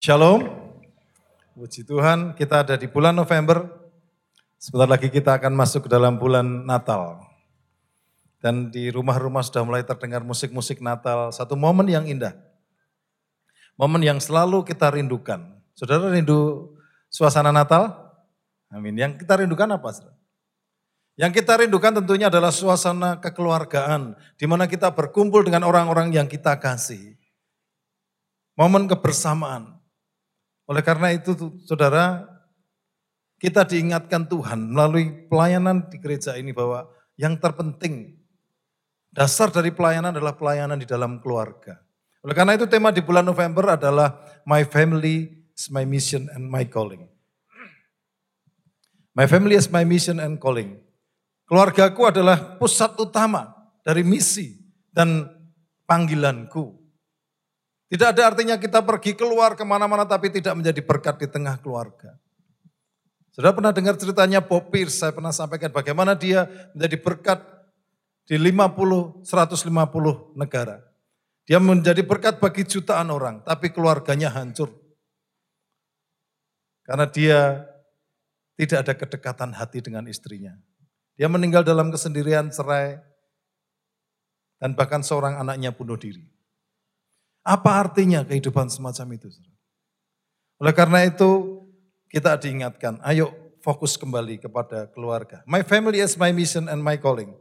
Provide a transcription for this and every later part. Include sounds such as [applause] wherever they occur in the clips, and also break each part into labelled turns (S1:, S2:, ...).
S1: Shalom. Puji Tuhan, kita ada di bulan November. Sebentar lagi kita akan masuk ke dalam bulan Natal. Dan di rumah-rumah sudah mulai terdengar musik-musik Natal, satu momen yang indah. Momen yang selalu kita rindukan. Saudara rindu suasana Natal? Amin. Yang kita rindukan apa? Saudara? Yang kita rindukan tentunya adalah suasana kekeluargaan, di mana kita berkumpul dengan orang-orang yang kita kasih. Momen kebersamaan, oleh karena itu saudara, kita diingatkan Tuhan melalui pelayanan di gereja ini bahwa yang terpenting, dasar dari pelayanan adalah pelayanan di dalam keluarga. Oleh karena itu tema di bulan November adalah My Family is my mission and my calling. My family is my mission and calling. Keluargaku adalah pusat utama dari misi dan panggilanku. Tidak ada artinya kita pergi keluar ke mana-mana tapi tidak menjadi berkat di tengah keluarga. Sudah pernah dengar ceritanya Bob Pierce, saya pernah sampaikan bagaimana dia menjadi berkat di 50, 150 negara. Dia menjadi berkat bagi jutaan orang, tapi keluarganya hancur. Karena dia tidak ada kedekatan hati dengan istrinya. Dia meninggal dalam kesendirian, cerai, dan bahkan seorang anaknya bunuh diri. Apa artinya kehidupan semacam itu? Oleh karena itu kita diingatkan, ayo fokus kembali kepada keluarga. My family is my mission and my calling.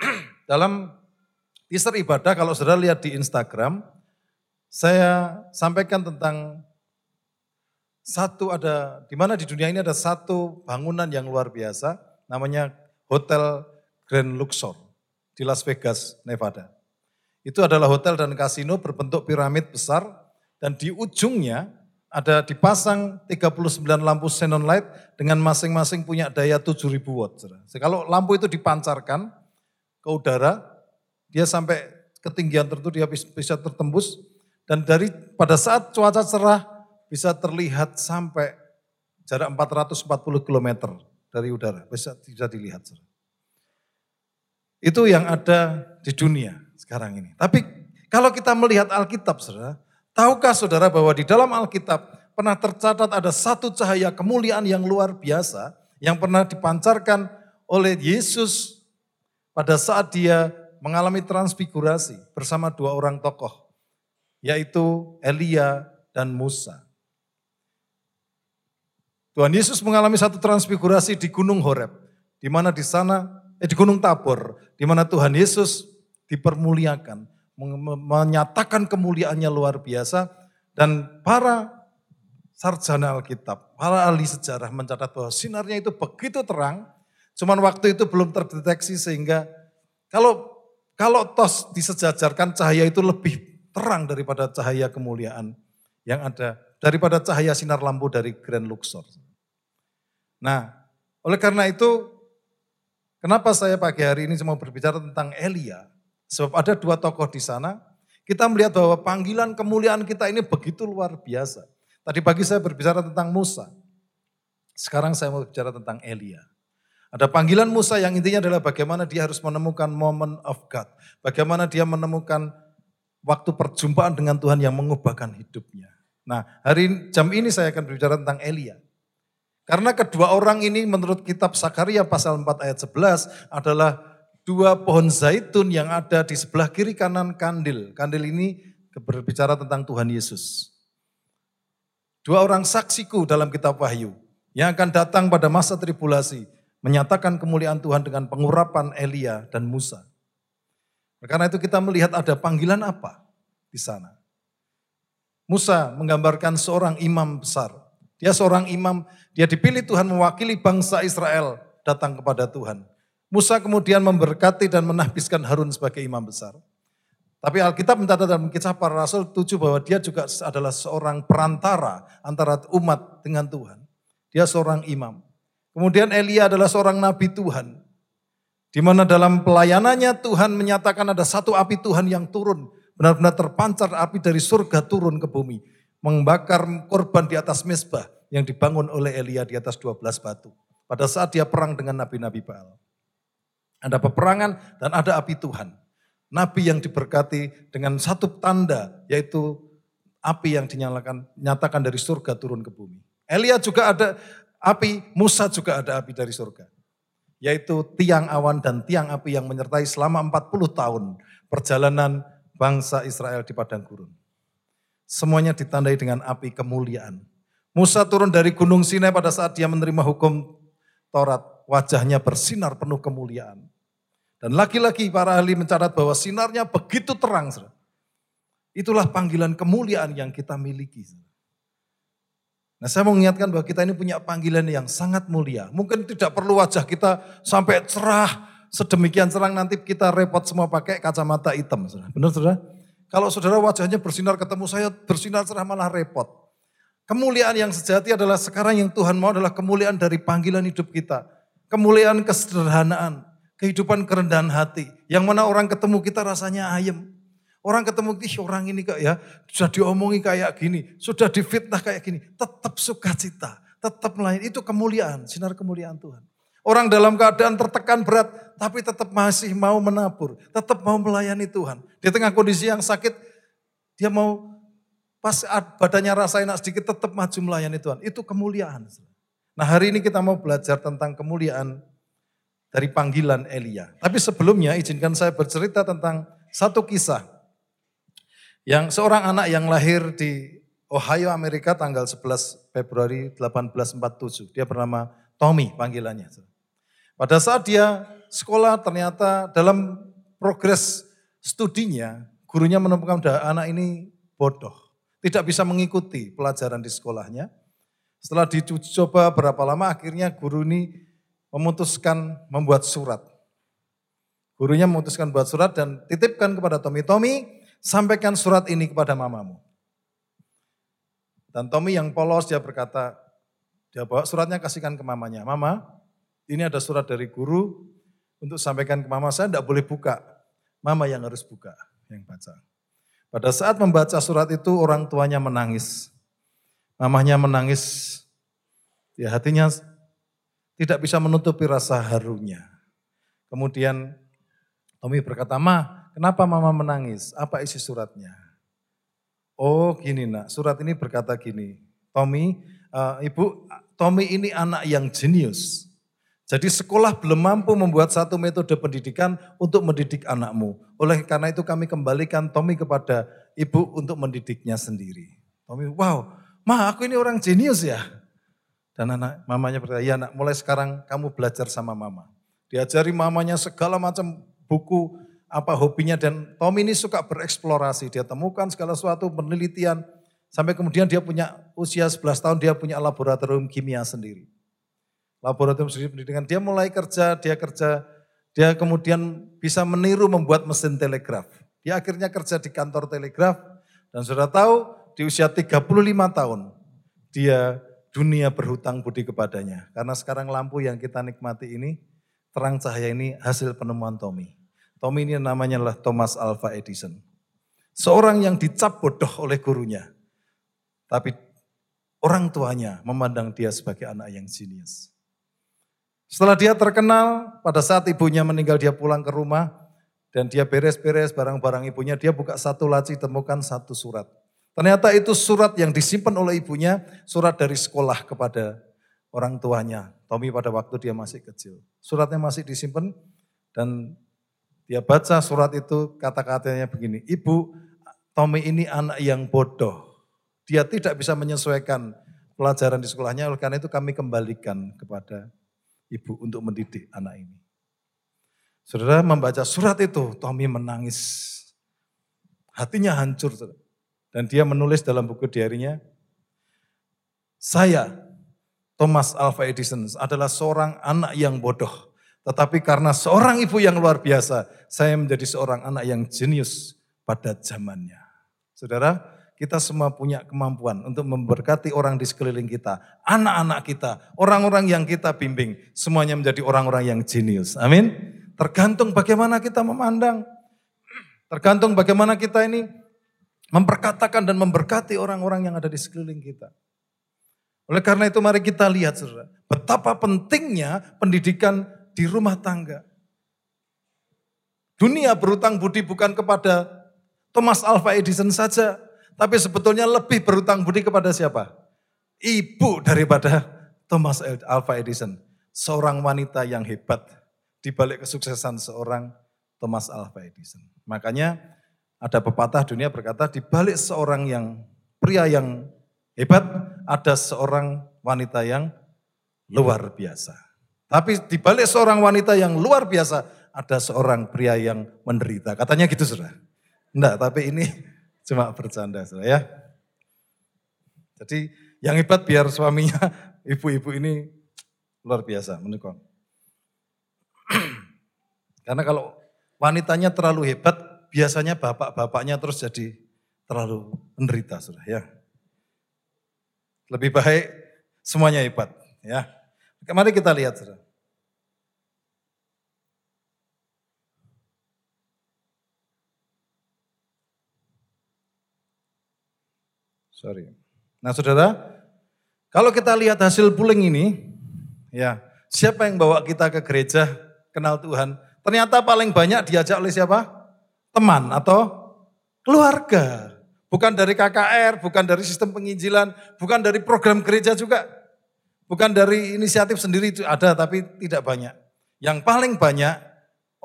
S1: [clears throat] Dalam teaser ibadah kalau saudara lihat di Instagram, saya sampaikan tentang satu ada, di mana di dunia ini ada satu bangunan yang luar biasa, namanya Hotel Grand Luxor di Las Vegas, Nevada. Itu adalah hotel dan kasino berbentuk piramid besar dan di ujungnya ada dipasang 39 lampu xenon light dengan masing-masing punya daya 7000 watt. Kalau lampu itu dipancarkan ke udara, dia sampai ketinggian tertentu dia bisa tertembus dan dari pada saat cuaca cerah bisa terlihat sampai jarak 440 km dari udara, bisa bisa dilihat. Itu yang ada di dunia sekarang ini. Tapi kalau kita melihat Alkitab, saudara, tahukah saudara bahwa di dalam Alkitab pernah tercatat ada satu cahaya kemuliaan yang luar biasa yang pernah dipancarkan oleh Yesus pada saat dia mengalami transfigurasi bersama dua orang tokoh, yaitu Elia dan Musa. Tuhan Yesus mengalami satu transfigurasi di Gunung Horeb, di mana di sana, eh, di Gunung Tabor, di mana Tuhan Yesus dipermuliakan, menyatakan kemuliaannya luar biasa dan para sarjana Alkitab, para ahli sejarah mencatat bahwa sinarnya itu begitu terang, cuman waktu itu belum terdeteksi sehingga kalau kalau tos disejajarkan cahaya itu lebih terang daripada cahaya kemuliaan yang ada, daripada cahaya sinar lampu dari Grand Luxor. Nah, oleh karena itu, kenapa saya pagi hari ini mau berbicara tentang Elia? Sebab ada dua tokoh di sana, kita melihat bahwa panggilan kemuliaan kita ini begitu luar biasa. Tadi pagi saya berbicara tentang Musa. Sekarang saya mau bicara tentang Elia. Ada panggilan Musa yang intinya adalah bagaimana dia harus menemukan moment of God. Bagaimana dia menemukan waktu perjumpaan dengan Tuhan yang mengubahkan hidupnya. Nah hari jam ini saya akan berbicara tentang Elia. Karena kedua orang ini menurut kitab Sakaria pasal 4 ayat 11 adalah dua pohon zaitun yang ada di sebelah kiri kanan kandil. Kandil ini berbicara tentang Tuhan Yesus. Dua orang saksiku dalam kitab Wahyu yang akan datang pada masa tribulasi menyatakan kemuliaan Tuhan dengan pengurapan Elia dan Musa. Karena itu kita melihat ada panggilan apa di sana. Musa menggambarkan seorang imam besar. Dia seorang imam, dia dipilih Tuhan mewakili bangsa Israel datang kepada Tuhan. Musa kemudian memberkati dan menahbiskan Harun sebagai imam besar. Tapi Alkitab mencatat dalam kisah para rasul tujuh bahwa dia juga adalah seorang perantara antara umat dengan Tuhan. Dia seorang imam. Kemudian Elia adalah seorang nabi Tuhan. Di mana dalam pelayanannya Tuhan menyatakan ada satu api Tuhan yang turun. Benar-benar terpancar api dari surga turun ke bumi. Membakar korban di atas mesbah yang dibangun oleh Elia di atas 12 batu. Pada saat dia perang dengan nabi-nabi Baal. Ada peperangan dan ada api Tuhan. Nabi yang diberkati dengan satu tanda yaitu api yang dinyalakan, nyatakan dari surga turun ke bumi. Elia juga ada api, Musa juga ada api dari surga. Yaitu tiang awan dan tiang api yang menyertai selama 40 tahun perjalanan bangsa Israel di padang gurun. Semuanya ditandai dengan api kemuliaan. Musa turun dari gunung Sinai pada saat dia menerima hukum Taurat. Wajahnya bersinar penuh kemuliaan. Dan lagi-lagi para ahli mencatat bahwa sinarnya begitu terang. Itulah panggilan kemuliaan yang kita miliki. Nah saya mau mengingatkan bahwa kita ini punya panggilan yang sangat mulia. Mungkin tidak perlu wajah kita sampai cerah, sedemikian cerang nanti kita repot semua pakai kacamata hitam. Benar saudara? Kalau saudara wajahnya bersinar ketemu saya bersinar cerah malah repot. Kemuliaan yang sejati adalah sekarang yang Tuhan mau adalah kemuliaan dari panggilan hidup kita. Kemuliaan kesederhanaan, kehidupan kerendahan hati. Yang mana orang ketemu kita rasanya ayem. Orang ketemu, ih orang ini kok ya, sudah diomongi kayak gini, sudah difitnah kayak gini. Tetap sukacita, tetap melayani. Itu kemuliaan, sinar kemuliaan Tuhan. Orang dalam keadaan tertekan berat, tapi tetap masih mau menabur, tetap mau melayani Tuhan. Di tengah kondisi yang sakit, dia mau pas badannya rasa enak sedikit, tetap maju melayani Tuhan. Itu kemuliaan. Nah hari ini kita mau belajar tentang kemuliaan dari panggilan Elia. Tapi sebelumnya izinkan saya bercerita tentang satu kisah yang seorang anak yang lahir di Ohio, Amerika tanggal 11 Februari 1847. Dia bernama Tommy panggilannya. Pada saat dia sekolah ternyata dalam progres studinya, gurunya menemukan anak ini bodoh. Tidak bisa mengikuti pelajaran di sekolahnya. Setelah dicoba berapa lama akhirnya guru ini memutuskan membuat surat. Gurunya memutuskan buat surat dan titipkan kepada Tommy. Tommy, sampaikan surat ini kepada mamamu. Dan Tommy yang polos dia berkata, dia bawa suratnya kasihkan ke mamanya. Mama, ini ada surat dari guru untuk sampaikan ke mama, saya tidak boleh buka. Mama yang harus buka, yang baca. Pada saat membaca surat itu orang tuanya menangis. Mamanya menangis, ya hatinya tidak bisa menutupi rasa harunya. Kemudian Tommy berkata, Ma, Kenapa mama menangis? Apa isi suratnya? Oh gini nak, surat ini berkata gini, Tommy, uh, ibu, Tommy ini anak yang jenius. Jadi sekolah belum mampu membuat satu metode pendidikan untuk mendidik anakmu. Oleh karena itu kami kembalikan Tommy kepada ibu untuk mendidiknya sendiri. Tommy, wow, ma aku ini orang jenius ya. Dan anak mamanya berkata, ya nak mulai sekarang kamu belajar sama mama. Diajari mamanya segala macam buku apa hobinya dan Tom ini suka bereksplorasi. Dia temukan segala sesuatu penelitian sampai kemudian dia punya usia 11 tahun dia punya laboratorium kimia sendiri. Laboratorium sendiri pendidikan. Dia mulai kerja, dia kerja, dia kemudian bisa meniru membuat mesin telegraf. Dia akhirnya kerja di kantor telegraf dan sudah tahu di usia 35 tahun dia dunia berhutang budi kepadanya. Karena sekarang lampu yang kita nikmati ini, terang cahaya ini hasil penemuan Tommy. Tommy ini namanya adalah Thomas Alva Edison. Seorang yang dicap bodoh oleh gurunya. Tapi orang tuanya memandang dia sebagai anak yang jenius. Setelah dia terkenal, pada saat ibunya meninggal dia pulang ke rumah, dan dia beres-beres barang-barang ibunya, dia buka satu laci, temukan satu surat. Ternyata itu surat yang disimpan oleh ibunya, surat dari sekolah kepada orang tuanya. Tommy pada waktu dia masih kecil. Suratnya masih disimpan dan dia baca surat itu kata-katanya begini, Ibu, Tommy ini anak yang bodoh. Dia tidak bisa menyesuaikan pelajaran di sekolahnya, oleh karena itu kami kembalikan kepada ibu untuk mendidik anak ini. Saudara membaca surat itu, Tommy menangis. Hatinya hancur. Dan dia menulis dalam buku diarinya, saya, Thomas Alva Edison, adalah seorang anak yang bodoh tetapi karena seorang ibu yang luar biasa, saya menjadi seorang anak yang jenius pada zamannya. Saudara, kita semua punya kemampuan untuk memberkati orang di sekeliling kita, anak-anak kita, orang-orang yang kita bimbing, semuanya menjadi orang-orang yang jenius. Amin. Tergantung bagaimana kita memandang, tergantung bagaimana kita ini memperkatakan dan memberkati orang-orang yang ada di sekeliling kita. Oleh karena itu mari kita lihat saudara, betapa pentingnya pendidikan di rumah tangga. Dunia berutang budi bukan kepada Thomas Alva Edison saja, Tapi sebetulnya lebih berutang budi kepada siapa? Ibu daripada Thomas Alva Edison. Seorang wanita yang hebat di balik kesuksesan seorang Thomas Alva Edison. Makanya ada pepatah dunia berkata di balik seorang yang pria yang hebat ada seorang wanita yang luar biasa. Tapi di balik seorang wanita yang luar biasa ada seorang pria yang menderita. Katanya gitu sudah. Enggak, tapi ini [laughs] cuma bercanda sudah ya. Jadi yang hebat biar suaminya [laughs] ibu-ibu ini luar biasa menikah. [clears throat] Karena kalau wanitanya terlalu hebat, biasanya bapak-bapaknya terus jadi terlalu menderita sudah ya. Lebih baik semuanya hebat ya. Mari kita lihat sudah. Sorry. Nah saudara, kalau kita lihat hasil pooling ini, ya siapa yang bawa kita ke gereja kenal Tuhan? Ternyata paling banyak diajak oleh siapa? Teman atau keluarga. Bukan dari KKR, bukan dari sistem penginjilan, bukan dari program gereja juga. Bukan dari inisiatif sendiri itu ada tapi tidak banyak. Yang paling banyak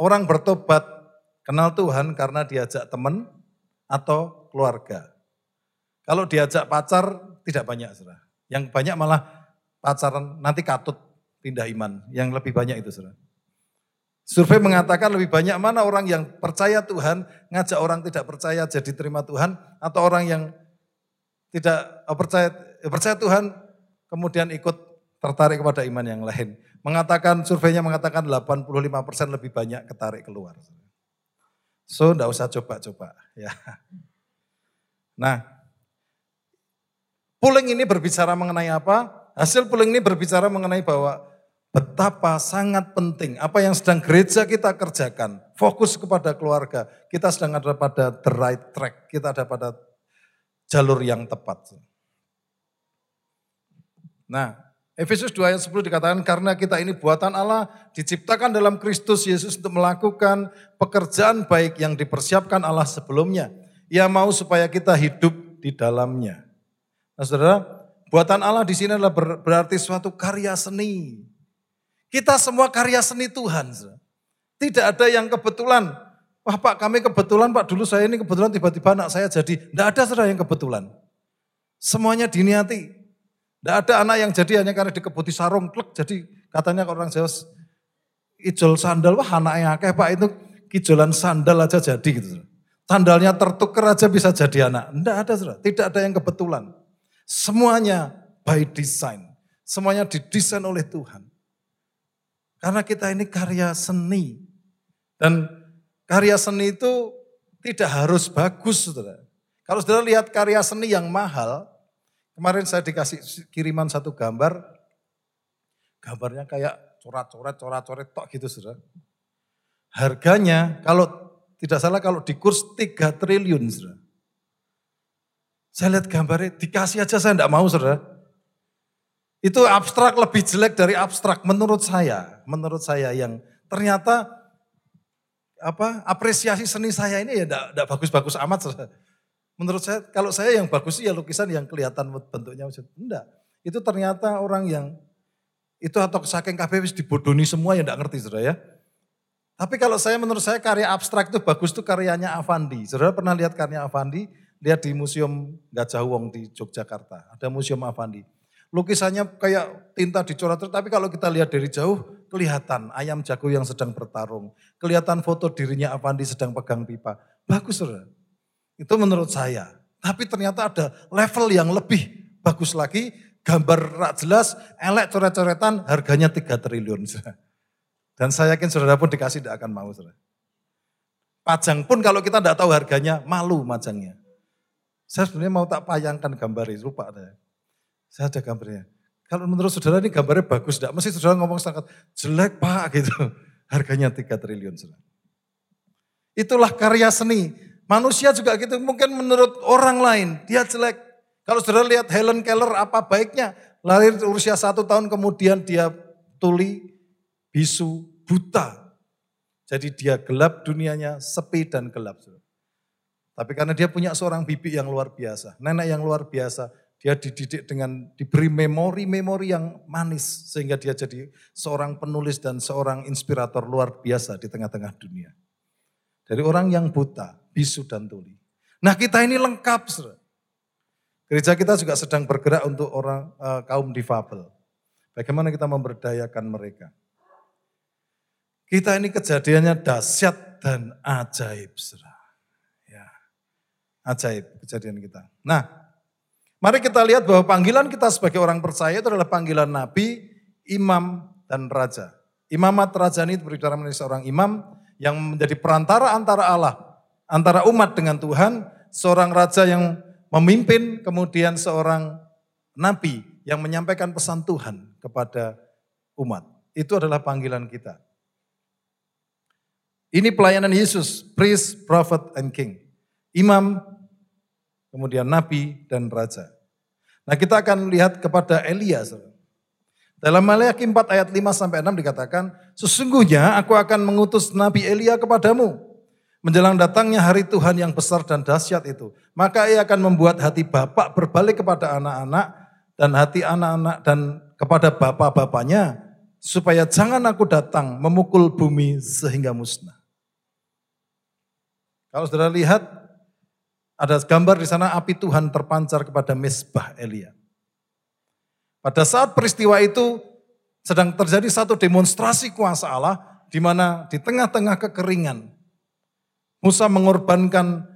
S1: orang bertobat kenal Tuhan karena diajak teman atau keluarga. Kalau diajak pacar tidak banyak saudara. Yang banyak malah pacaran nanti katut pindah iman. Yang lebih banyak itu saudara. Survei mengatakan lebih banyak mana orang yang percaya Tuhan ngajak orang tidak percaya jadi terima Tuhan atau orang yang tidak eh, percaya eh, percaya Tuhan kemudian ikut tertarik kepada iman yang lain. Mengatakan surveinya mengatakan 85% lebih banyak ketarik keluar. So enggak usah coba-coba ya. Nah, Pooling ini berbicara mengenai apa? Hasil pooling ini berbicara mengenai bahwa betapa sangat penting apa yang sedang gereja kita kerjakan. Fokus kepada keluarga. Kita sedang ada pada the right track. Kita ada pada jalur yang tepat. Nah, Efesus 2 ayat 10 dikatakan karena kita ini buatan Allah diciptakan dalam Kristus Yesus untuk melakukan pekerjaan baik yang dipersiapkan Allah sebelumnya. Ia mau supaya kita hidup di dalamnya. Nah saudara, buatan Allah di sini adalah berarti suatu karya seni. Kita semua karya seni Tuhan. Tidak ada yang kebetulan. Wah Pak kami kebetulan Pak dulu saya ini kebetulan tiba-tiba anak saya jadi. Tidak ada saudara yang kebetulan. Semuanya diniati. Tidak ada anak yang jadi hanya karena dikebuti sarung. Klek, jadi katanya orang Jawa ijol sandal. Wah anaknya kayak Pak itu kijolan sandal aja jadi gitu. Sandalnya tertukar aja bisa jadi anak. Tidak ada saudara. Tidak ada yang kebetulan. Semuanya by design. Semuanya didesain oleh Tuhan. Karena kita ini karya seni. Dan karya seni itu tidak harus bagus, saudara. Kalau saudara lihat karya seni yang mahal, kemarin saya dikasih kiriman satu gambar, gambarnya kayak coret-coret, coret-coret tok gitu, saudara. Harganya kalau tidak salah kalau di kurs 3 triliun, saudara. Saya lihat gambarnya, dikasih aja saya tidak mau saudara. Itu abstrak lebih jelek dari abstrak menurut saya. Menurut saya yang ternyata apa apresiasi seni saya ini ya tidak bagus-bagus amat. Menurut saya kalau saya yang bagus ya lukisan yang kelihatan bentuknya. Enggak. Itu ternyata orang yang itu atau saking KBW dibodoni semua yang tidak ngerti saudara ya. Tapi kalau saya menurut saya karya abstrak itu bagus itu karyanya Avandi. Saudara pernah lihat karya Avandi? lihat di Museum Gajah Wong di Yogyakarta. Ada Museum Avandi. Lukisannya kayak tinta dicoret, tapi kalau kita lihat dari jauh kelihatan ayam jago yang sedang bertarung. Kelihatan foto dirinya Avandi sedang pegang pipa. Bagus saudara. Itu menurut saya. Tapi ternyata ada level yang lebih bagus lagi. Gambar rak jelas, elek coret-coretan, harganya 3 triliun. Dan saya yakin saudara pun dikasih tidak akan mau. Saudara. Pajang pun kalau kita tidak tahu harganya, malu majangnya. Saya sebenarnya mau tak payangkan gambar lupa ada. Saya ada gambarnya. Kalau menurut saudara ini gambarnya bagus, tidak mesti saudara ngomong sangat jelek pak gitu. Harganya 3 triliun. Saudara. Itulah karya seni. Manusia juga gitu, mungkin menurut orang lain dia jelek. Kalau saudara lihat Helen Keller apa baiknya? Lahir usia satu tahun kemudian dia tuli, bisu, buta. Jadi dia gelap dunianya, sepi dan gelap. Tapi karena dia punya seorang bibi yang luar biasa, nenek yang luar biasa, dia dididik dengan diberi memori-memori yang manis sehingga dia jadi seorang penulis dan seorang inspirator luar biasa di tengah-tengah dunia. Dari orang yang buta, bisu dan tuli. Nah kita ini lengkap. Saudara. Gereja kita juga sedang bergerak untuk orang uh, kaum difabel. Bagaimana kita memberdayakan mereka. Kita ini kejadiannya dahsyat dan ajaib. Saudara. Ya, ajaib kejadian kita. Nah, Mari kita lihat bahwa panggilan kita sebagai orang percaya itu adalah panggilan nabi, imam, dan raja. Imamat raja ini berbicara menjadi seorang imam yang menjadi perantara antara Allah, antara umat dengan Tuhan, seorang raja yang memimpin, kemudian seorang nabi yang menyampaikan pesan Tuhan kepada umat. Itu adalah panggilan kita. Ini pelayanan Yesus, priest, prophet, and king. Imam, kemudian nabi dan raja. Nah kita akan lihat kepada Elia. Dalam Maliaki 4 ayat 5 sampai 6 dikatakan, sesungguhnya aku akan mengutus Nabi Elia kepadamu. Menjelang datangnya hari Tuhan yang besar dan dahsyat itu. Maka ia akan membuat hati bapak berbalik kepada anak-anak dan hati anak-anak dan kepada bapak-bapaknya. Supaya jangan aku datang memukul bumi sehingga musnah. Kalau saudara lihat ada gambar di sana api Tuhan terpancar kepada mesbah Elia. Pada saat peristiwa itu sedang terjadi satu demonstrasi kuasa Allah di mana di tengah-tengah kekeringan Musa mengorbankan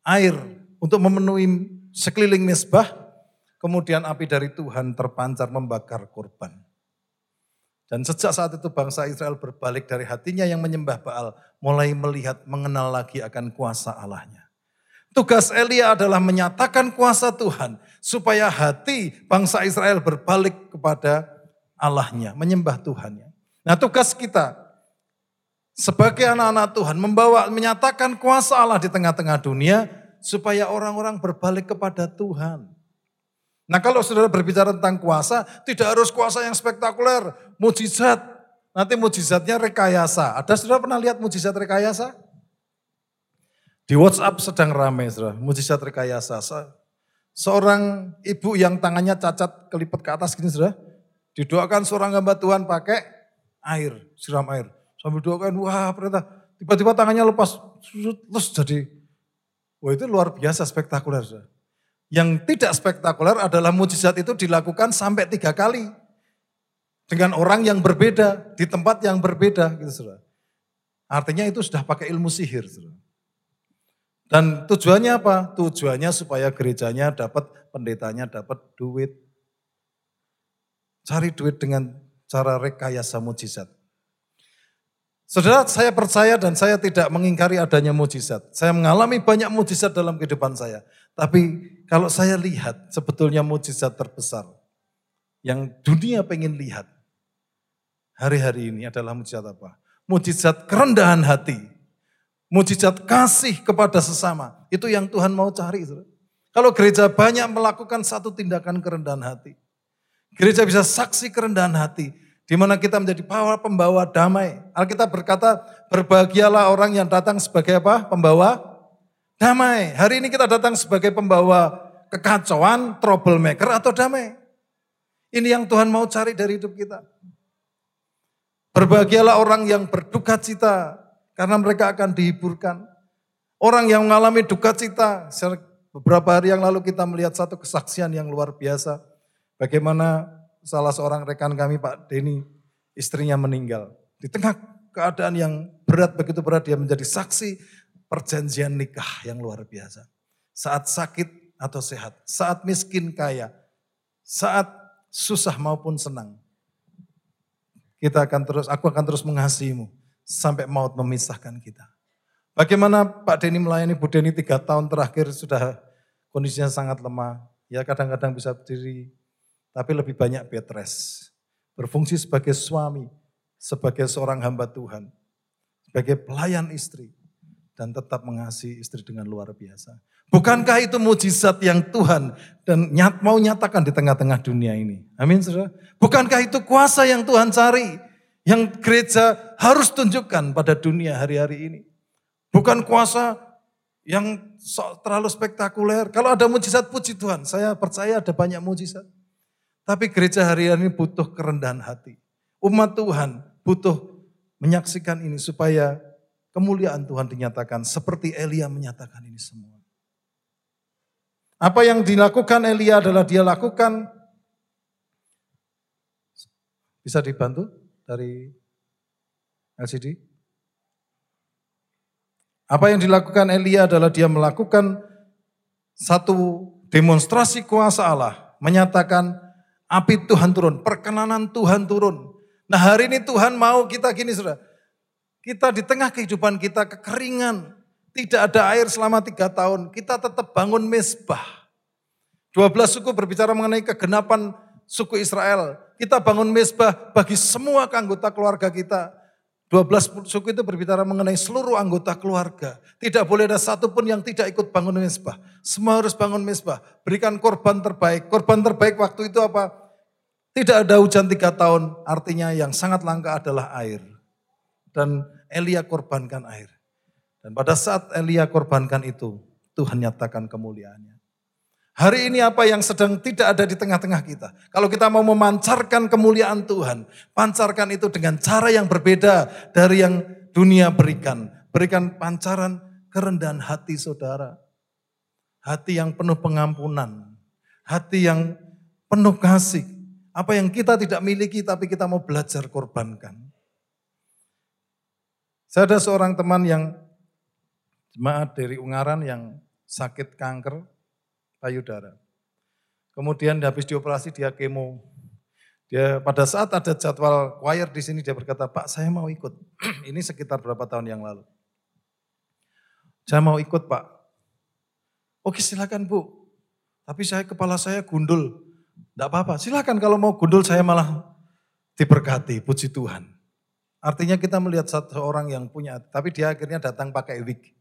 S1: air untuk memenuhi sekeliling mesbah, kemudian api dari Tuhan terpancar membakar korban. Dan sejak saat itu bangsa Israel berbalik dari hatinya yang menyembah Baal, mulai melihat mengenal lagi akan kuasa Allahnya. Tugas Elia adalah menyatakan kuasa Tuhan supaya hati bangsa Israel berbalik kepada Allahnya, menyembah Tuhannya. Nah tugas kita sebagai anak-anak Tuhan membawa menyatakan kuasa Allah di tengah-tengah dunia supaya orang-orang berbalik kepada Tuhan. Nah kalau saudara berbicara tentang kuasa, tidak harus kuasa yang spektakuler, mujizat. Nanti mujizatnya rekayasa. Ada saudara pernah lihat mujizat rekayasa? Di WhatsApp sedang ramai, saudara, mujizat rekayasa. Seorang ibu yang tangannya cacat kelipet ke atas gini, saudara, didoakan seorang hamba Tuhan pakai air, siram air. Sambil doakan, wah perintah, tiba-tiba tangannya lepas, terus jadi, wah itu luar biasa spektakuler. Saudara. Yang tidak spektakuler adalah mujizat itu dilakukan sampai tiga kali. Dengan orang yang berbeda, di tempat yang berbeda. gitu. Artinya itu sudah pakai ilmu sihir. Saudara. Dan tujuannya apa? Tujuannya supaya gerejanya dapat, pendetanya dapat duit. Cari duit dengan cara rekayasa mujizat. Saudara, saya percaya dan saya tidak mengingkari adanya mujizat. Saya mengalami banyak mujizat dalam kehidupan saya. Tapi kalau saya lihat sebetulnya mujizat terbesar yang dunia pengen lihat hari-hari ini adalah mujizat apa? Mujizat kerendahan hati Mujizat kasih kepada sesama. Itu yang Tuhan mau cari. Kalau gereja banyak melakukan satu tindakan kerendahan hati. Gereja bisa saksi kerendahan hati. Di mana kita menjadi pembawa damai. Alkitab berkata, berbahagialah orang yang datang sebagai apa? Pembawa damai. Hari ini kita datang sebagai pembawa kekacauan, troublemaker atau damai. Ini yang Tuhan mau cari dari hidup kita. Berbahagialah orang yang berduka cita, karena mereka akan dihiburkan. Orang yang mengalami duka cita, beberapa hari yang lalu kita melihat satu kesaksian yang luar biasa. Bagaimana salah seorang rekan kami Pak Denny, istrinya meninggal. Di tengah keadaan yang berat, begitu berat dia menjadi saksi perjanjian nikah yang luar biasa. Saat sakit atau sehat, saat miskin kaya, saat susah maupun senang. Kita akan terus, aku akan terus mengasihimu sampai maut memisahkan kita. Bagaimana Pak Denny melayani Bu Denny tiga tahun terakhir sudah kondisinya sangat lemah. Ya kadang-kadang bisa berdiri, tapi lebih banyak bed. Berfungsi sebagai suami, sebagai seorang hamba Tuhan, sebagai pelayan istri, dan tetap mengasihi istri dengan luar biasa. Bukankah itu mujizat yang Tuhan dan nyat, mau nyatakan di tengah-tengah dunia ini? Amin, saudara. Bukankah itu kuasa yang Tuhan cari? Yang gereja harus tunjukkan pada dunia hari-hari ini. Bukan kuasa yang terlalu spektakuler. Kalau ada mujizat puji Tuhan, saya percaya ada banyak mujizat. Tapi gereja hari ini butuh kerendahan hati. Umat Tuhan butuh menyaksikan ini supaya kemuliaan Tuhan dinyatakan seperti Elia menyatakan ini semua. Apa yang dilakukan Elia adalah dia lakukan bisa dibantu dari LCD? Apa yang dilakukan Elia adalah dia melakukan satu demonstrasi kuasa Allah, menyatakan api Tuhan turun, perkenanan Tuhan turun. Nah hari ini Tuhan mau kita gini sudah, kita di tengah kehidupan kita kekeringan, tidak ada air selama tiga tahun, kita tetap bangun mesbah. 12 suku berbicara mengenai kegenapan suku Israel. Kita bangun mesbah bagi semua anggota keluarga kita. 12 suku itu berbicara mengenai seluruh anggota keluarga. Tidak boleh ada satupun yang tidak ikut bangun mesbah. Semua harus bangun mesbah. Berikan korban terbaik. Korban terbaik waktu itu apa? Tidak ada hujan tiga tahun. Artinya yang sangat langka adalah air. Dan Elia korbankan air. Dan pada saat Elia korbankan itu, Tuhan nyatakan kemuliaannya. Hari ini apa yang sedang tidak ada di tengah-tengah kita. Kalau kita mau memancarkan kemuliaan Tuhan, pancarkan itu dengan cara yang berbeda dari yang dunia berikan. Berikan pancaran kerendahan hati saudara. Hati yang penuh pengampunan. Hati yang penuh kasih. Apa yang kita tidak miliki tapi kita mau belajar korbankan. Saya ada seorang teman yang jemaat dari Ungaran yang sakit kanker, payudara. Kemudian habis dioperasi dia kemo. Dia pada saat ada jadwal choir di sini dia berkata, "Pak, saya mau ikut." [clears throat] Ini sekitar berapa tahun yang lalu. Saya mau ikut, Pak. Oke, silakan, Bu. Tapi saya kepala saya gundul. Tidak apa-apa, silakan kalau mau gundul saya malah diberkati, puji Tuhan. Artinya kita melihat satu orang yang punya, tapi dia akhirnya datang pakai wig.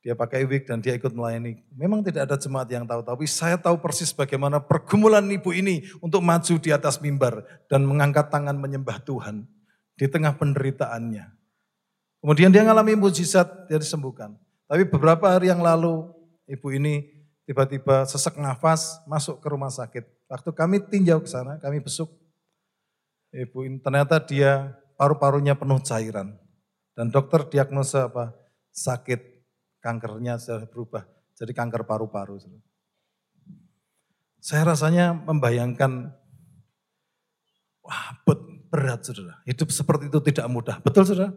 S1: Dia pakai wig dan dia ikut melayani. Memang tidak ada jemaat yang tahu, tapi saya tahu persis bagaimana pergumulan ibu ini untuk maju di atas mimbar dan mengangkat tangan menyembah Tuhan di tengah penderitaannya. Kemudian dia mengalami mujizat, dia disembuhkan. Tapi beberapa hari yang lalu, ibu ini tiba-tiba sesek nafas masuk ke rumah sakit. Waktu kami tinjau ke sana, kami besuk. Ibu ini ternyata dia paru-parunya penuh cairan. Dan dokter diagnosa apa? Sakit kankernya sudah berubah jadi kanker paru-paru. Saya rasanya membayangkan, wah berat saudara, hidup seperti itu tidak mudah. Betul saudara?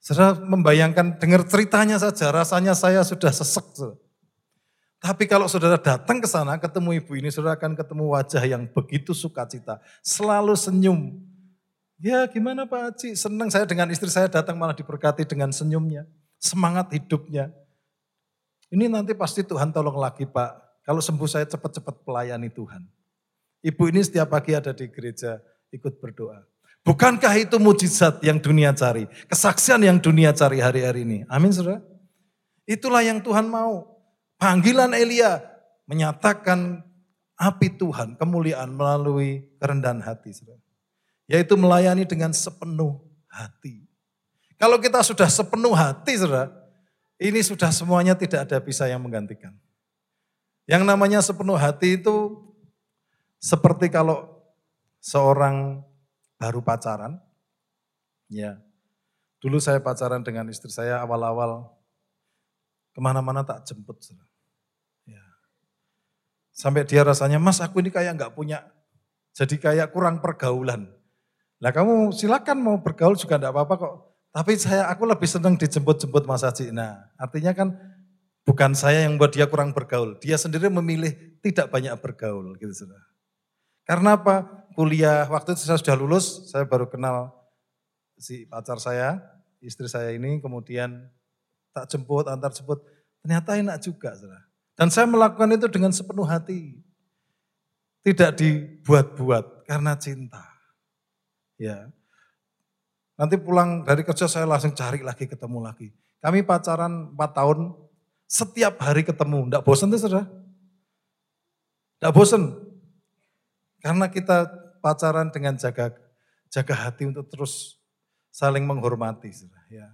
S1: Saudara membayangkan, dengar ceritanya saja, rasanya saya sudah sesek. Saudara. Tapi kalau saudara datang ke sana, ketemu ibu ini, saudara akan ketemu wajah yang begitu sukacita. Selalu senyum. Ya gimana Pak Haji, senang saya dengan istri saya datang malah diberkati dengan senyumnya semangat hidupnya. Ini nanti pasti Tuhan tolong lagi Pak. Kalau sembuh saya cepat-cepat pelayani Tuhan. Ibu ini setiap pagi ada di gereja ikut berdoa. Bukankah itu mujizat yang dunia cari? Kesaksian yang dunia cari hari-hari ini. Amin saudara. Itulah yang Tuhan mau. Panggilan Elia menyatakan api Tuhan, kemuliaan melalui kerendahan hati. Saudara. Yaitu melayani dengan sepenuh hati. Kalau kita sudah sepenuh hati, saudara, ini sudah semuanya tidak ada bisa yang menggantikan. Yang namanya sepenuh hati itu seperti kalau seorang baru pacaran, ya. Dulu saya pacaran dengan istri saya awal-awal ke mana-mana tak jemput. Saudara. Ya. Sampai dia rasanya, mas aku ini kayak nggak punya, jadi kayak kurang pergaulan. Nah kamu silakan mau bergaul juga enggak apa-apa kok. Tapi saya aku lebih senang dijemput-jemput Mas Haji. Nah, artinya kan bukan saya yang buat dia kurang bergaul. Dia sendiri memilih tidak banyak bergaul gitu sudah. Karena apa? Kuliah waktu itu saya sudah lulus, saya baru kenal si pacar saya, istri saya ini, kemudian tak jemput, antar jemput. Ternyata enak juga. Saudara. Dan saya melakukan itu dengan sepenuh hati. Tidak dibuat-buat karena cinta. Ya, Nanti pulang dari kerja saya langsung cari lagi, ketemu lagi. Kami pacaran 4 tahun, setiap hari ketemu. Tidak bosan tuh saudara? Tidak bosan. Karena kita pacaran dengan jaga jaga hati untuk terus saling menghormati. Saudara. Ya.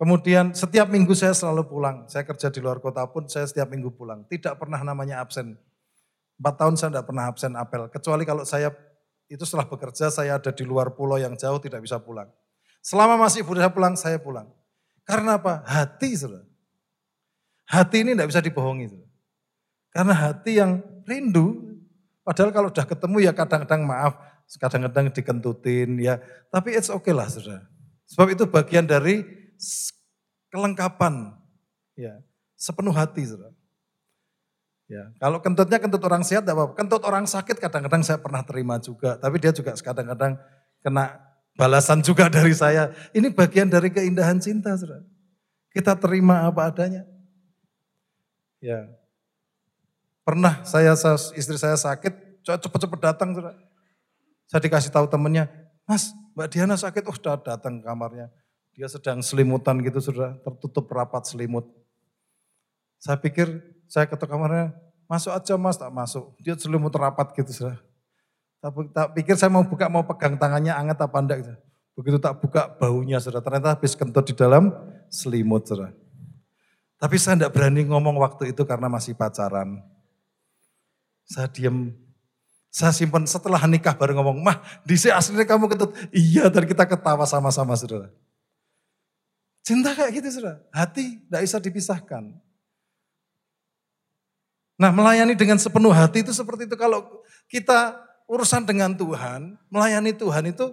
S1: Kemudian setiap minggu saya selalu pulang. Saya kerja di luar kota pun saya setiap minggu pulang. Tidak pernah namanya absen. Empat tahun saya tidak pernah absen apel. Kecuali kalau saya itu setelah bekerja saya ada di luar pulau yang jauh tidak bisa pulang. Selama masih bisa pulang, saya pulang. Karena apa? Hati, saudara. Hati ini tidak bisa dibohongi. Saudara. Karena hati yang rindu, padahal kalau sudah ketemu ya kadang-kadang maaf, kadang-kadang dikentutin ya. Tapi it's okay lah saudara. Sebab itu bagian dari kelengkapan ya sepenuh hati saudara. Ya, kalau kentutnya kentut orang sehat tidak apa-apa. Kentut orang sakit kadang-kadang saya pernah terima juga, tapi dia juga kadang-kadang kena balasan juga [laughs] dari saya. Ini bagian dari keindahan cinta, saudara. Kita terima apa adanya. Ya. Pernah saya istri saya sakit, cepet-cepet datang, saudara. Saya dikasih tahu temennya, Mas, Mbak Diana sakit, oh sudah datang ke kamarnya. Dia sedang selimutan gitu sudah tertutup rapat selimut. Saya pikir saya ke kamarnya, masuk aja mas, tak masuk. Dia selimut rapat gitu sudah. Tak, tak pikir saya mau buka, mau pegang tangannya anget apa enggak gitu. Begitu tak buka baunya sudah, ternyata habis kentut di dalam selimut sudah. Tapi saya tidak berani ngomong waktu itu karena masih pacaran. Saya diam, saya simpan setelah nikah baru ngomong, mah di aslinya kamu kentut. Iya dan kita ketawa sama-sama saudara. Cinta kayak gitu sudah. Hati tidak bisa dipisahkan. Nah melayani dengan sepenuh hati itu seperti itu. Kalau kita urusan dengan Tuhan, melayani Tuhan itu,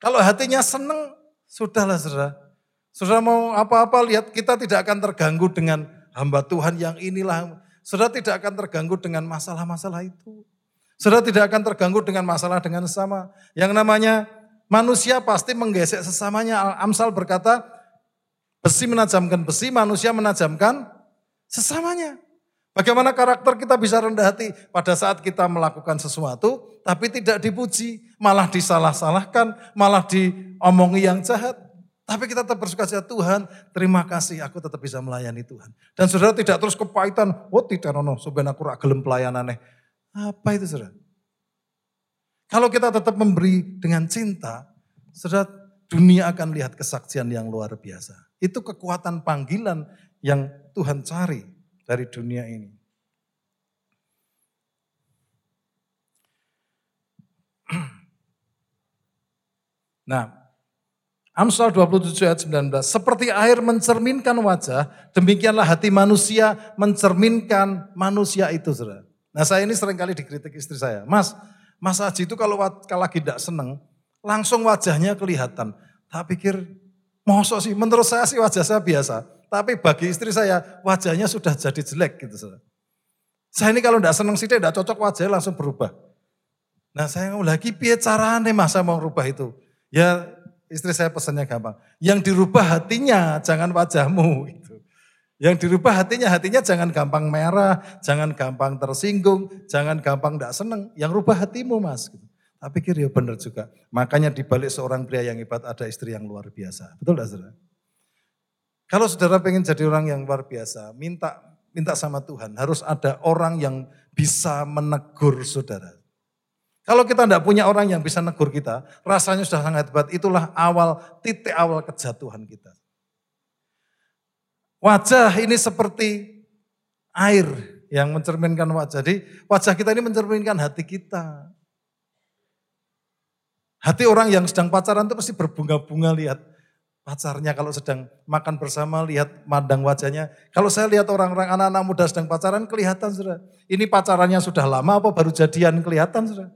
S1: kalau hatinya seneng, sudahlah saudara. Saudara mau apa-apa lihat kita tidak akan terganggu dengan hamba Tuhan yang inilah. Saudara tidak akan terganggu dengan masalah-masalah itu. Saudara tidak akan terganggu dengan masalah dengan sesama. Yang namanya manusia pasti menggesek sesamanya. Amsal berkata, Besi menajamkan besi, manusia menajamkan sesamanya. Bagaimana karakter kita bisa rendah hati pada saat kita melakukan sesuatu, tapi tidak dipuji, malah disalah-salahkan, malah diomongi yang jahat. Tapi kita tetap bersuka cita Tuhan, terima kasih aku tetap bisa melayani Tuhan. Dan saudara tidak terus kepahitan, oh tidak nono, sebenarnya aku gelem pelayanan Apa itu saudara? Kalau kita tetap memberi dengan cinta, saudara dunia akan lihat kesaksian yang luar biasa. Itu kekuatan panggilan yang Tuhan cari dari dunia ini. [clears throat] Nah, Amsal 27 ayat 19, seperti air mencerminkan wajah, demikianlah hati manusia mencerminkan manusia itu. Saudara. Nah saya ini sering kali dikritik istri saya, mas, mas Haji itu kalau, kalau lagi tidak seneng, langsung wajahnya kelihatan. Tak pikir Mosok sih, menurut saya sih wajah saya biasa. Tapi bagi istri saya, wajahnya sudah jadi jelek gitu. Saya ini kalau tidak senang sih, tidak cocok wajahnya langsung berubah. Nah saya ngomong lagi, piye caranya masa mau rubah itu? Ya istri saya pesannya gampang. Yang dirubah hatinya, jangan wajahmu. Gitu. Yang dirubah hatinya, hatinya jangan gampang merah, jangan gampang tersinggung, jangan gampang tidak senang. Yang rubah hatimu mas. Gitu. Tak pikir ya benar juga. Makanya dibalik seorang pria yang hebat ada istri yang luar biasa. Betul tidak saudara? Kalau saudara pengen jadi orang yang luar biasa, minta minta sama Tuhan. Harus ada orang yang bisa menegur saudara. Kalau kita tidak punya orang yang bisa negur kita, rasanya sudah sangat hebat. Itulah awal, titik awal kejatuhan kita. Wajah ini seperti air yang mencerminkan wajah. Jadi wajah kita ini mencerminkan hati kita. Hati orang yang sedang pacaran itu pasti berbunga-bunga lihat pacarnya kalau sedang makan bersama lihat mandang wajahnya. Kalau saya lihat orang-orang anak-anak muda sedang pacaran kelihatan sudah. Ini pacarannya sudah lama apa baru jadian kelihatan sudah.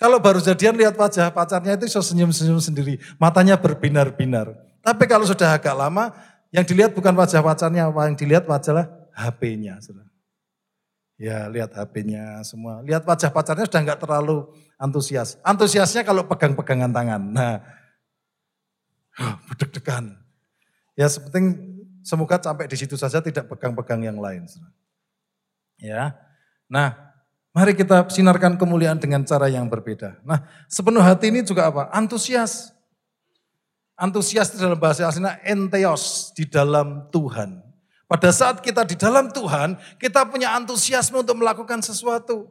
S1: Kalau baru jadian lihat wajah pacarnya itu senyum-senyum sendiri. Matanya berbinar-binar. Tapi kalau sudah agak lama yang dilihat bukan wajah pacarnya, yang dilihat wajahlah HP-nya. Sudah. Ya lihat HP-nya semua. Lihat wajah pacarnya sudah nggak terlalu antusias. Antusiasnya kalau pegang-pegangan tangan. Nah, deg-degan. Ya sepenting semoga sampai di situ saja tidak pegang-pegang yang lain. Ya. Nah, mari kita sinarkan kemuliaan dengan cara yang berbeda. Nah, sepenuh hati ini juga apa? Antusias. Antusias dalam bahasa aslinya enteos di dalam Tuhan. Pada saat kita di dalam Tuhan, kita punya antusiasme untuk melakukan sesuatu.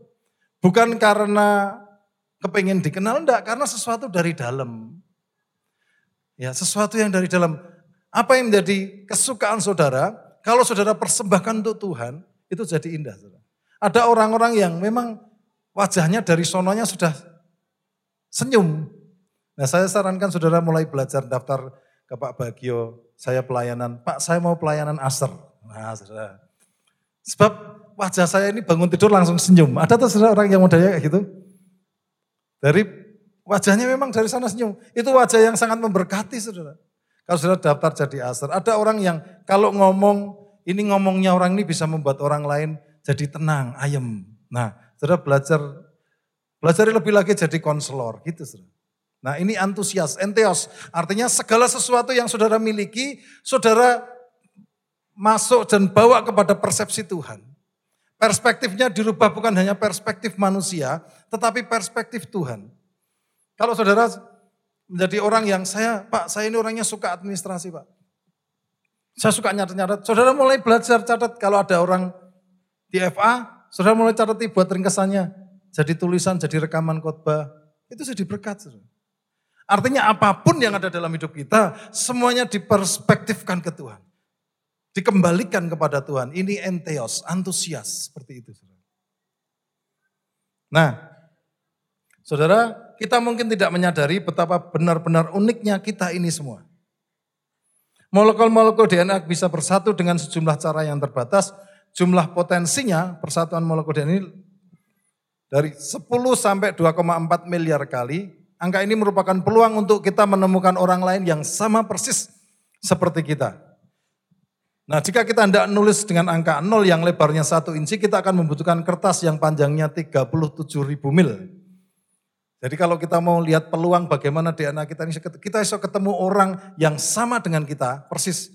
S1: Bukan karena kepengen dikenal, enggak. Karena sesuatu dari dalam. Ya, sesuatu yang dari dalam. apa yang menjadi kesukaan saudara, kalau saudara persembahkan untuk Tuhan, itu jadi indah. Saudara. Ada orang-orang yang memang wajahnya dari sononya sudah senyum. Nah saya sarankan saudara mulai belajar daftar ke Pak Bagio, saya pelayanan, Pak saya mau pelayanan aser. Nah saudara, sebab wajah saya ini bangun tidur langsung senyum. Ada tuh saudara orang yang modalnya kayak gitu? Dari wajahnya memang dari sana senyum. Itu wajah yang sangat memberkati saudara. Kalau saudara daftar jadi aser. Ada orang yang kalau ngomong, ini ngomongnya orang ini bisa membuat orang lain jadi tenang, ayem. Nah, saudara belajar belajar lebih lagi jadi konselor gitu saudara. Nah ini antusias, enteos. Artinya segala sesuatu yang saudara miliki, saudara masuk dan bawa kepada persepsi Tuhan. Perspektifnya dirubah bukan hanya perspektif manusia, tetapi perspektif Tuhan. Kalau saudara menjadi orang yang saya, Pak, saya ini orangnya suka administrasi, Pak. Saya suka nyatet-nyatet. Saudara mulai belajar catat kalau ada orang di FA, saudara mulai catat buat ringkesannya. Jadi tulisan, jadi rekaman khotbah. Itu jadi berkat. Saudara. Artinya apa pun yang ada dalam hidup kita, semuanya diperspektifkan ke Tuhan. Dikembalikan kepada Tuhan. Ini enteos, antusias. Seperti itu. Nah, saudara, kita mungkin tidak menyadari betapa benar-benar uniknya kita ini semua. Molekul-molekul DNA bisa bersatu dengan sejumlah cara yang terbatas. Jumlah potensinya persatuan molekul DNA ini dari 10 sampai 2,4 miliar kali. Angka ini merupakan peluang untuk kita menemukan orang lain yang sama persis seperti kita. Nah jika kita hendak nulis dengan angka 0 yang lebarnya 1 inci, kita akan membutuhkan kertas yang panjangnya 37 ribu mil. Jadi kalau kita mau lihat peluang bagaimana DNA kita ini, kita bisa ketemu orang yang sama dengan kita, persis.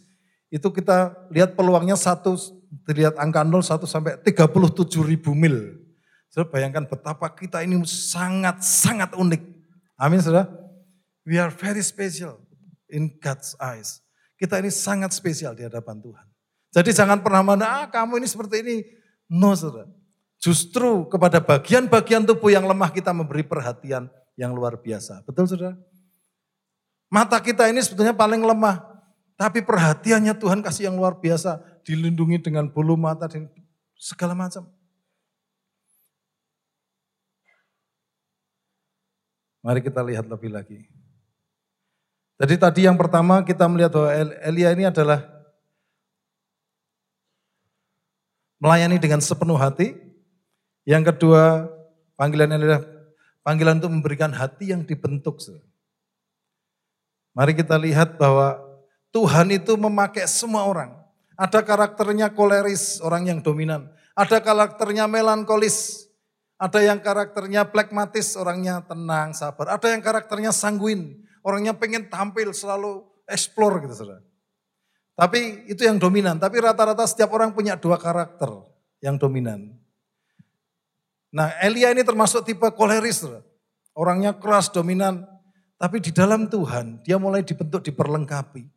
S1: Itu kita lihat peluangnya satu, dilihat angka 0, 1 sampai 37 ribu mil. Saudara bayangkan betapa kita ini sangat-sangat unik. Amin saudara. We are very special in God's eyes. Kita ini sangat spesial di hadapan Tuhan. Jadi jangan pernah mana, ah kamu ini seperti ini. No saudara. Justru kepada bagian-bagian tubuh yang lemah kita memberi perhatian yang luar biasa. Betul saudara? Mata kita ini sebetulnya paling lemah. Tapi perhatiannya Tuhan kasih yang luar biasa. Dilindungi dengan bulu mata dan segala macam. Mari kita lihat lebih lagi. Jadi tadi yang pertama kita melihat bahwa Elia ini adalah melayani dengan sepenuh hati. Yang kedua, panggilan Elia panggilan untuk memberikan hati yang dibentuk. Mari kita lihat bahwa Tuhan itu memakai semua orang. Ada karakternya koleris, orang yang dominan. Ada karakternya melankolis. Ada yang karakternya plekmatis, orangnya tenang, sabar. Ada yang karakternya sanguin, Orangnya pengen tampil selalu explore gitu saudara. Tapi itu yang dominan. Tapi rata-rata setiap orang punya dua karakter yang dominan. Nah Elia ini termasuk tipe koleris. Orangnya keras, dominan. Tapi di dalam Tuhan dia mulai dibentuk, diperlengkapi.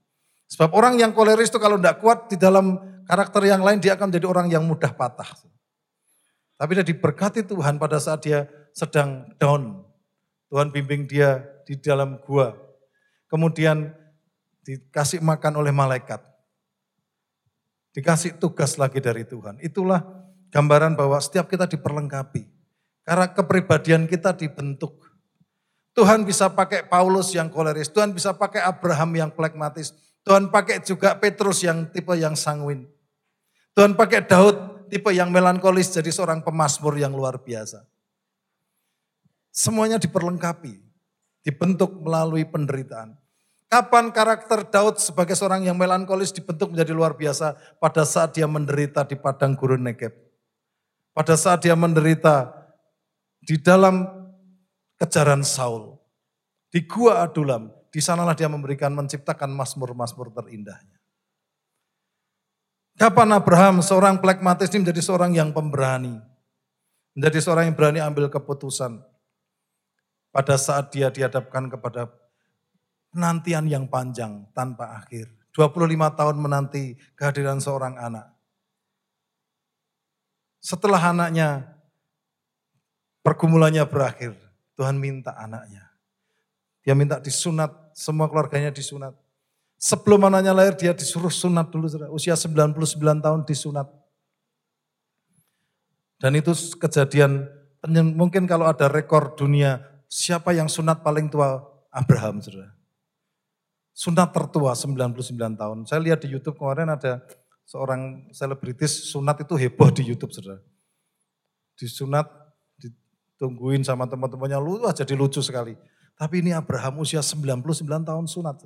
S1: Sebab orang yang koleris itu kalau tidak kuat di dalam karakter yang lain dia akan menjadi orang yang mudah patah. Tapi dia diberkati Tuhan pada saat dia sedang down. Tuhan bimbing dia di dalam gua. Kemudian dikasih makan oleh malaikat. Dikasih tugas lagi dari Tuhan. Itulah gambaran bahwa setiap kita diperlengkapi. Karena kepribadian kita dibentuk. Tuhan bisa pakai Paulus yang koleris, Tuhan bisa pakai Abraham yang plekmatis, Tuhan pakai juga Petrus yang tipe yang sanguin. Tuhan pakai Daud tipe yang melankolis jadi seorang pemasmur yang luar biasa. Semuanya diperlengkapi dibentuk melalui penderitaan. Kapan karakter Daud sebagai seorang yang melankolis dibentuk menjadi luar biasa? Pada saat dia menderita di padang gurun Negeb. Pada saat dia menderita di dalam kejaran Saul. Di Gua Adulam, di sanalah dia memberikan menciptakan masmur-masmur terindahnya. Kapan Abraham seorang plekmatis ini menjadi seorang yang pemberani. Menjadi seorang yang berani ambil keputusan pada saat dia dihadapkan kepada penantian yang panjang tanpa akhir. 25 tahun menanti kehadiran seorang anak. Setelah anaknya pergumulannya berakhir, Tuhan minta anaknya. Dia minta disunat, semua keluarganya disunat. Sebelum anaknya lahir dia disuruh sunat dulu, usia 99 tahun disunat. Dan itu kejadian, mungkin kalau ada rekor dunia, siapa yang sunat paling tua? Abraham. Sunat tertua 99 tahun. Saya lihat di Youtube kemarin ada seorang selebritis sunat itu heboh di Youtube, saudara. Disunat, ditungguin sama teman-temannya, lu wah jadi lucu sekali. Tapi ini Abraham usia 99 tahun sunat.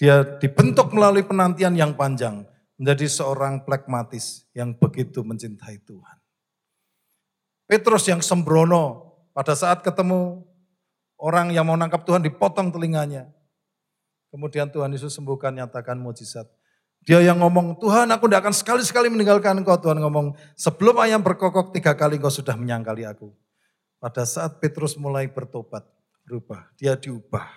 S1: Dia dibentuk melalui penantian yang panjang menjadi seorang plekmatis yang begitu mencintai Tuhan. Petrus yang sembrono pada saat ketemu orang yang mau nangkap Tuhan dipotong telinganya. Kemudian Tuhan Yesus sembuhkan nyatakan mujizat. Dia yang ngomong, Tuhan aku tidak akan sekali-sekali meninggalkan engkau. Tuhan ngomong, sebelum ayam berkokok tiga kali engkau sudah menyangkali aku. Pada saat Petrus mulai bertobat, berubah, dia diubah.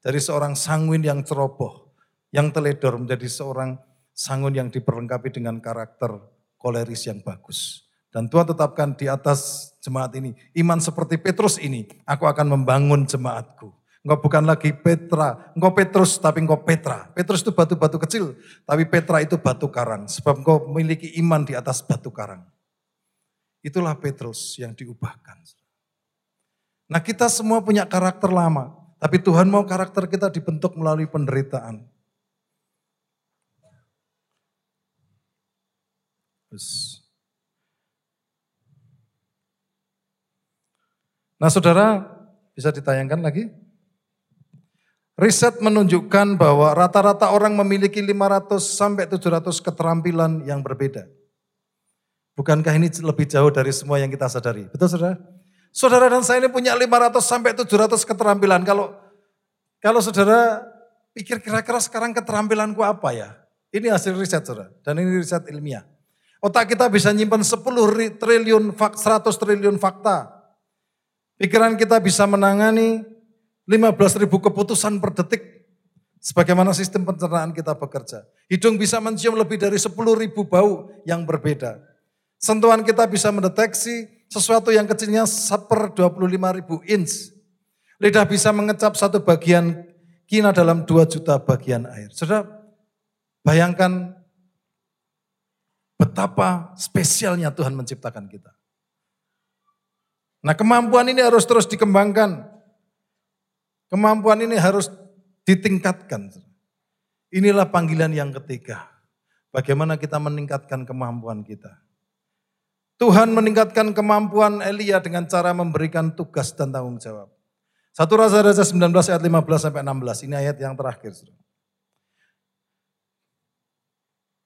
S1: Dari seorang sanguin yang ceroboh, yang teledor menjadi seorang sangun yang diperlengkapi dengan karakter koleris yang bagus. Dan Tuhan tetapkan di atas jemaat ini, iman seperti Petrus ini, aku akan membangun jemaatku. Engkau bukan lagi Petra, engkau Petrus tapi engkau Petra. Petrus itu batu-batu kecil, tapi Petra itu batu karang. Sebab engkau memiliki iman di atas batu karang. Itulah Petrus yang diubahkan. Nah kita semua punya karakter lama, tapi Tuhan mau karakter kita dibentuk melalui penderitaan. Nah saudara, bisa ditayangkan lagi? Riset menunjukkan bahwa rata-rata orang memiliki 500 sampai 700 keterampilan yang berbeda. Bukankah ini lebih jauh dari semua yang kita sadari? Betul saudara? Saudara dan saya ini punya 500 sampai 700 keterampilan. Kalau kalau saudara pikir kira-kira sekarang keterampilanku apa ya? Ini hasil riset saudara. Dan ini riset ilmiah. Otak kita bisa nyimpan 10 triliun, 100 triliun fakta. Pikiran kita bisa menangani 15 ribu keputusan per detik. Sebagaimana sistem pencernaan kita bekerja. Hidung bisa mencium lebih dari 10 ribu bau yang berbeda. Sentuhan kita bisa mendeteksi sesuatu yang kecilnya per 25 ribu inch. Lidah bisa mengecap satu bagian kina dalam 2 juta bagian air. Sudah bayangkan Betapa spesialnya Tuhan menciptakan kita. Nah kemampuan ini harus terus dikembangkan. Kemampuan ini harus ditingkatkan. Inilah panggilan yang ketiga. Bagaimana kita meningkatkan kemampuan kita. Tuhan meningkatkan kemampuan Elia dengan cara memberikan tugas dan tanggung jawab. Satu Raja-Raja 19 ayat 15 sampai 16. Ini ayat yang terakhir.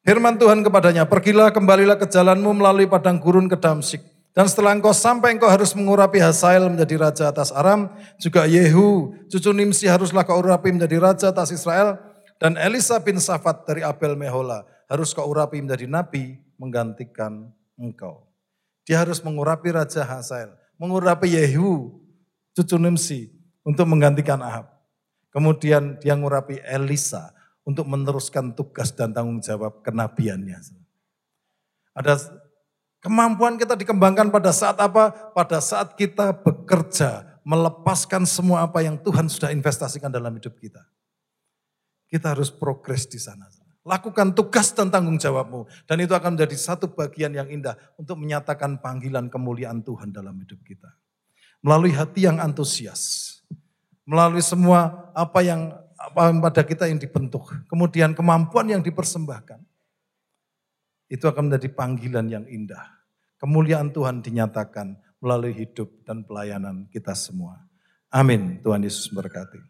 S1: Firman Tuhan kepadanya, pergilah kembalilah ke jalanmu melalui padang gurun ke Damsik. Dan setelah engkau sampai engkau harus mengurapi Hasael menjadi raja atas Aram. Juga Yehu, cucu Nimsi haruslah kau urapi menjadi raja atas Israel. Dan Elisa bin Safat dari Abel Mehola harus kau urapi menjadi nabi menggantikan engkau. Dia harus mengurapi Raja Hasael. Mengurapi Yehu, cucu Nimsi untuk menggantikan Ahab. Kemudian dia mengurapi Elisa untuk meneruskan tugas dan tanggung jawab kenabiannya. Ada kemampuan kita dikembangkan pada saat apa? Pada saat kita bekerja, melepaskan semua apa yang Tuhan sudah investasikan dalam hidup kita. Kita harus progres di sana. Lakukan tugas dan tanggung jawabmu. Dan itu akan menjadi satu bagian yang indah untuk menyatakan panggilan kemuliaan Tuhan dalam hidup kita. Melalui hati yang antusias. Melalui semua apa yang pada kita yang dibentuk. Kemudian kemampuan yang dipersembahkan. Itu akan menjadi panggilan yang indah. Kemuliaan Tuhan dinyatakan melalui hidup dan pelayanan kita semua. Amin. Tuhan Yesus berkati.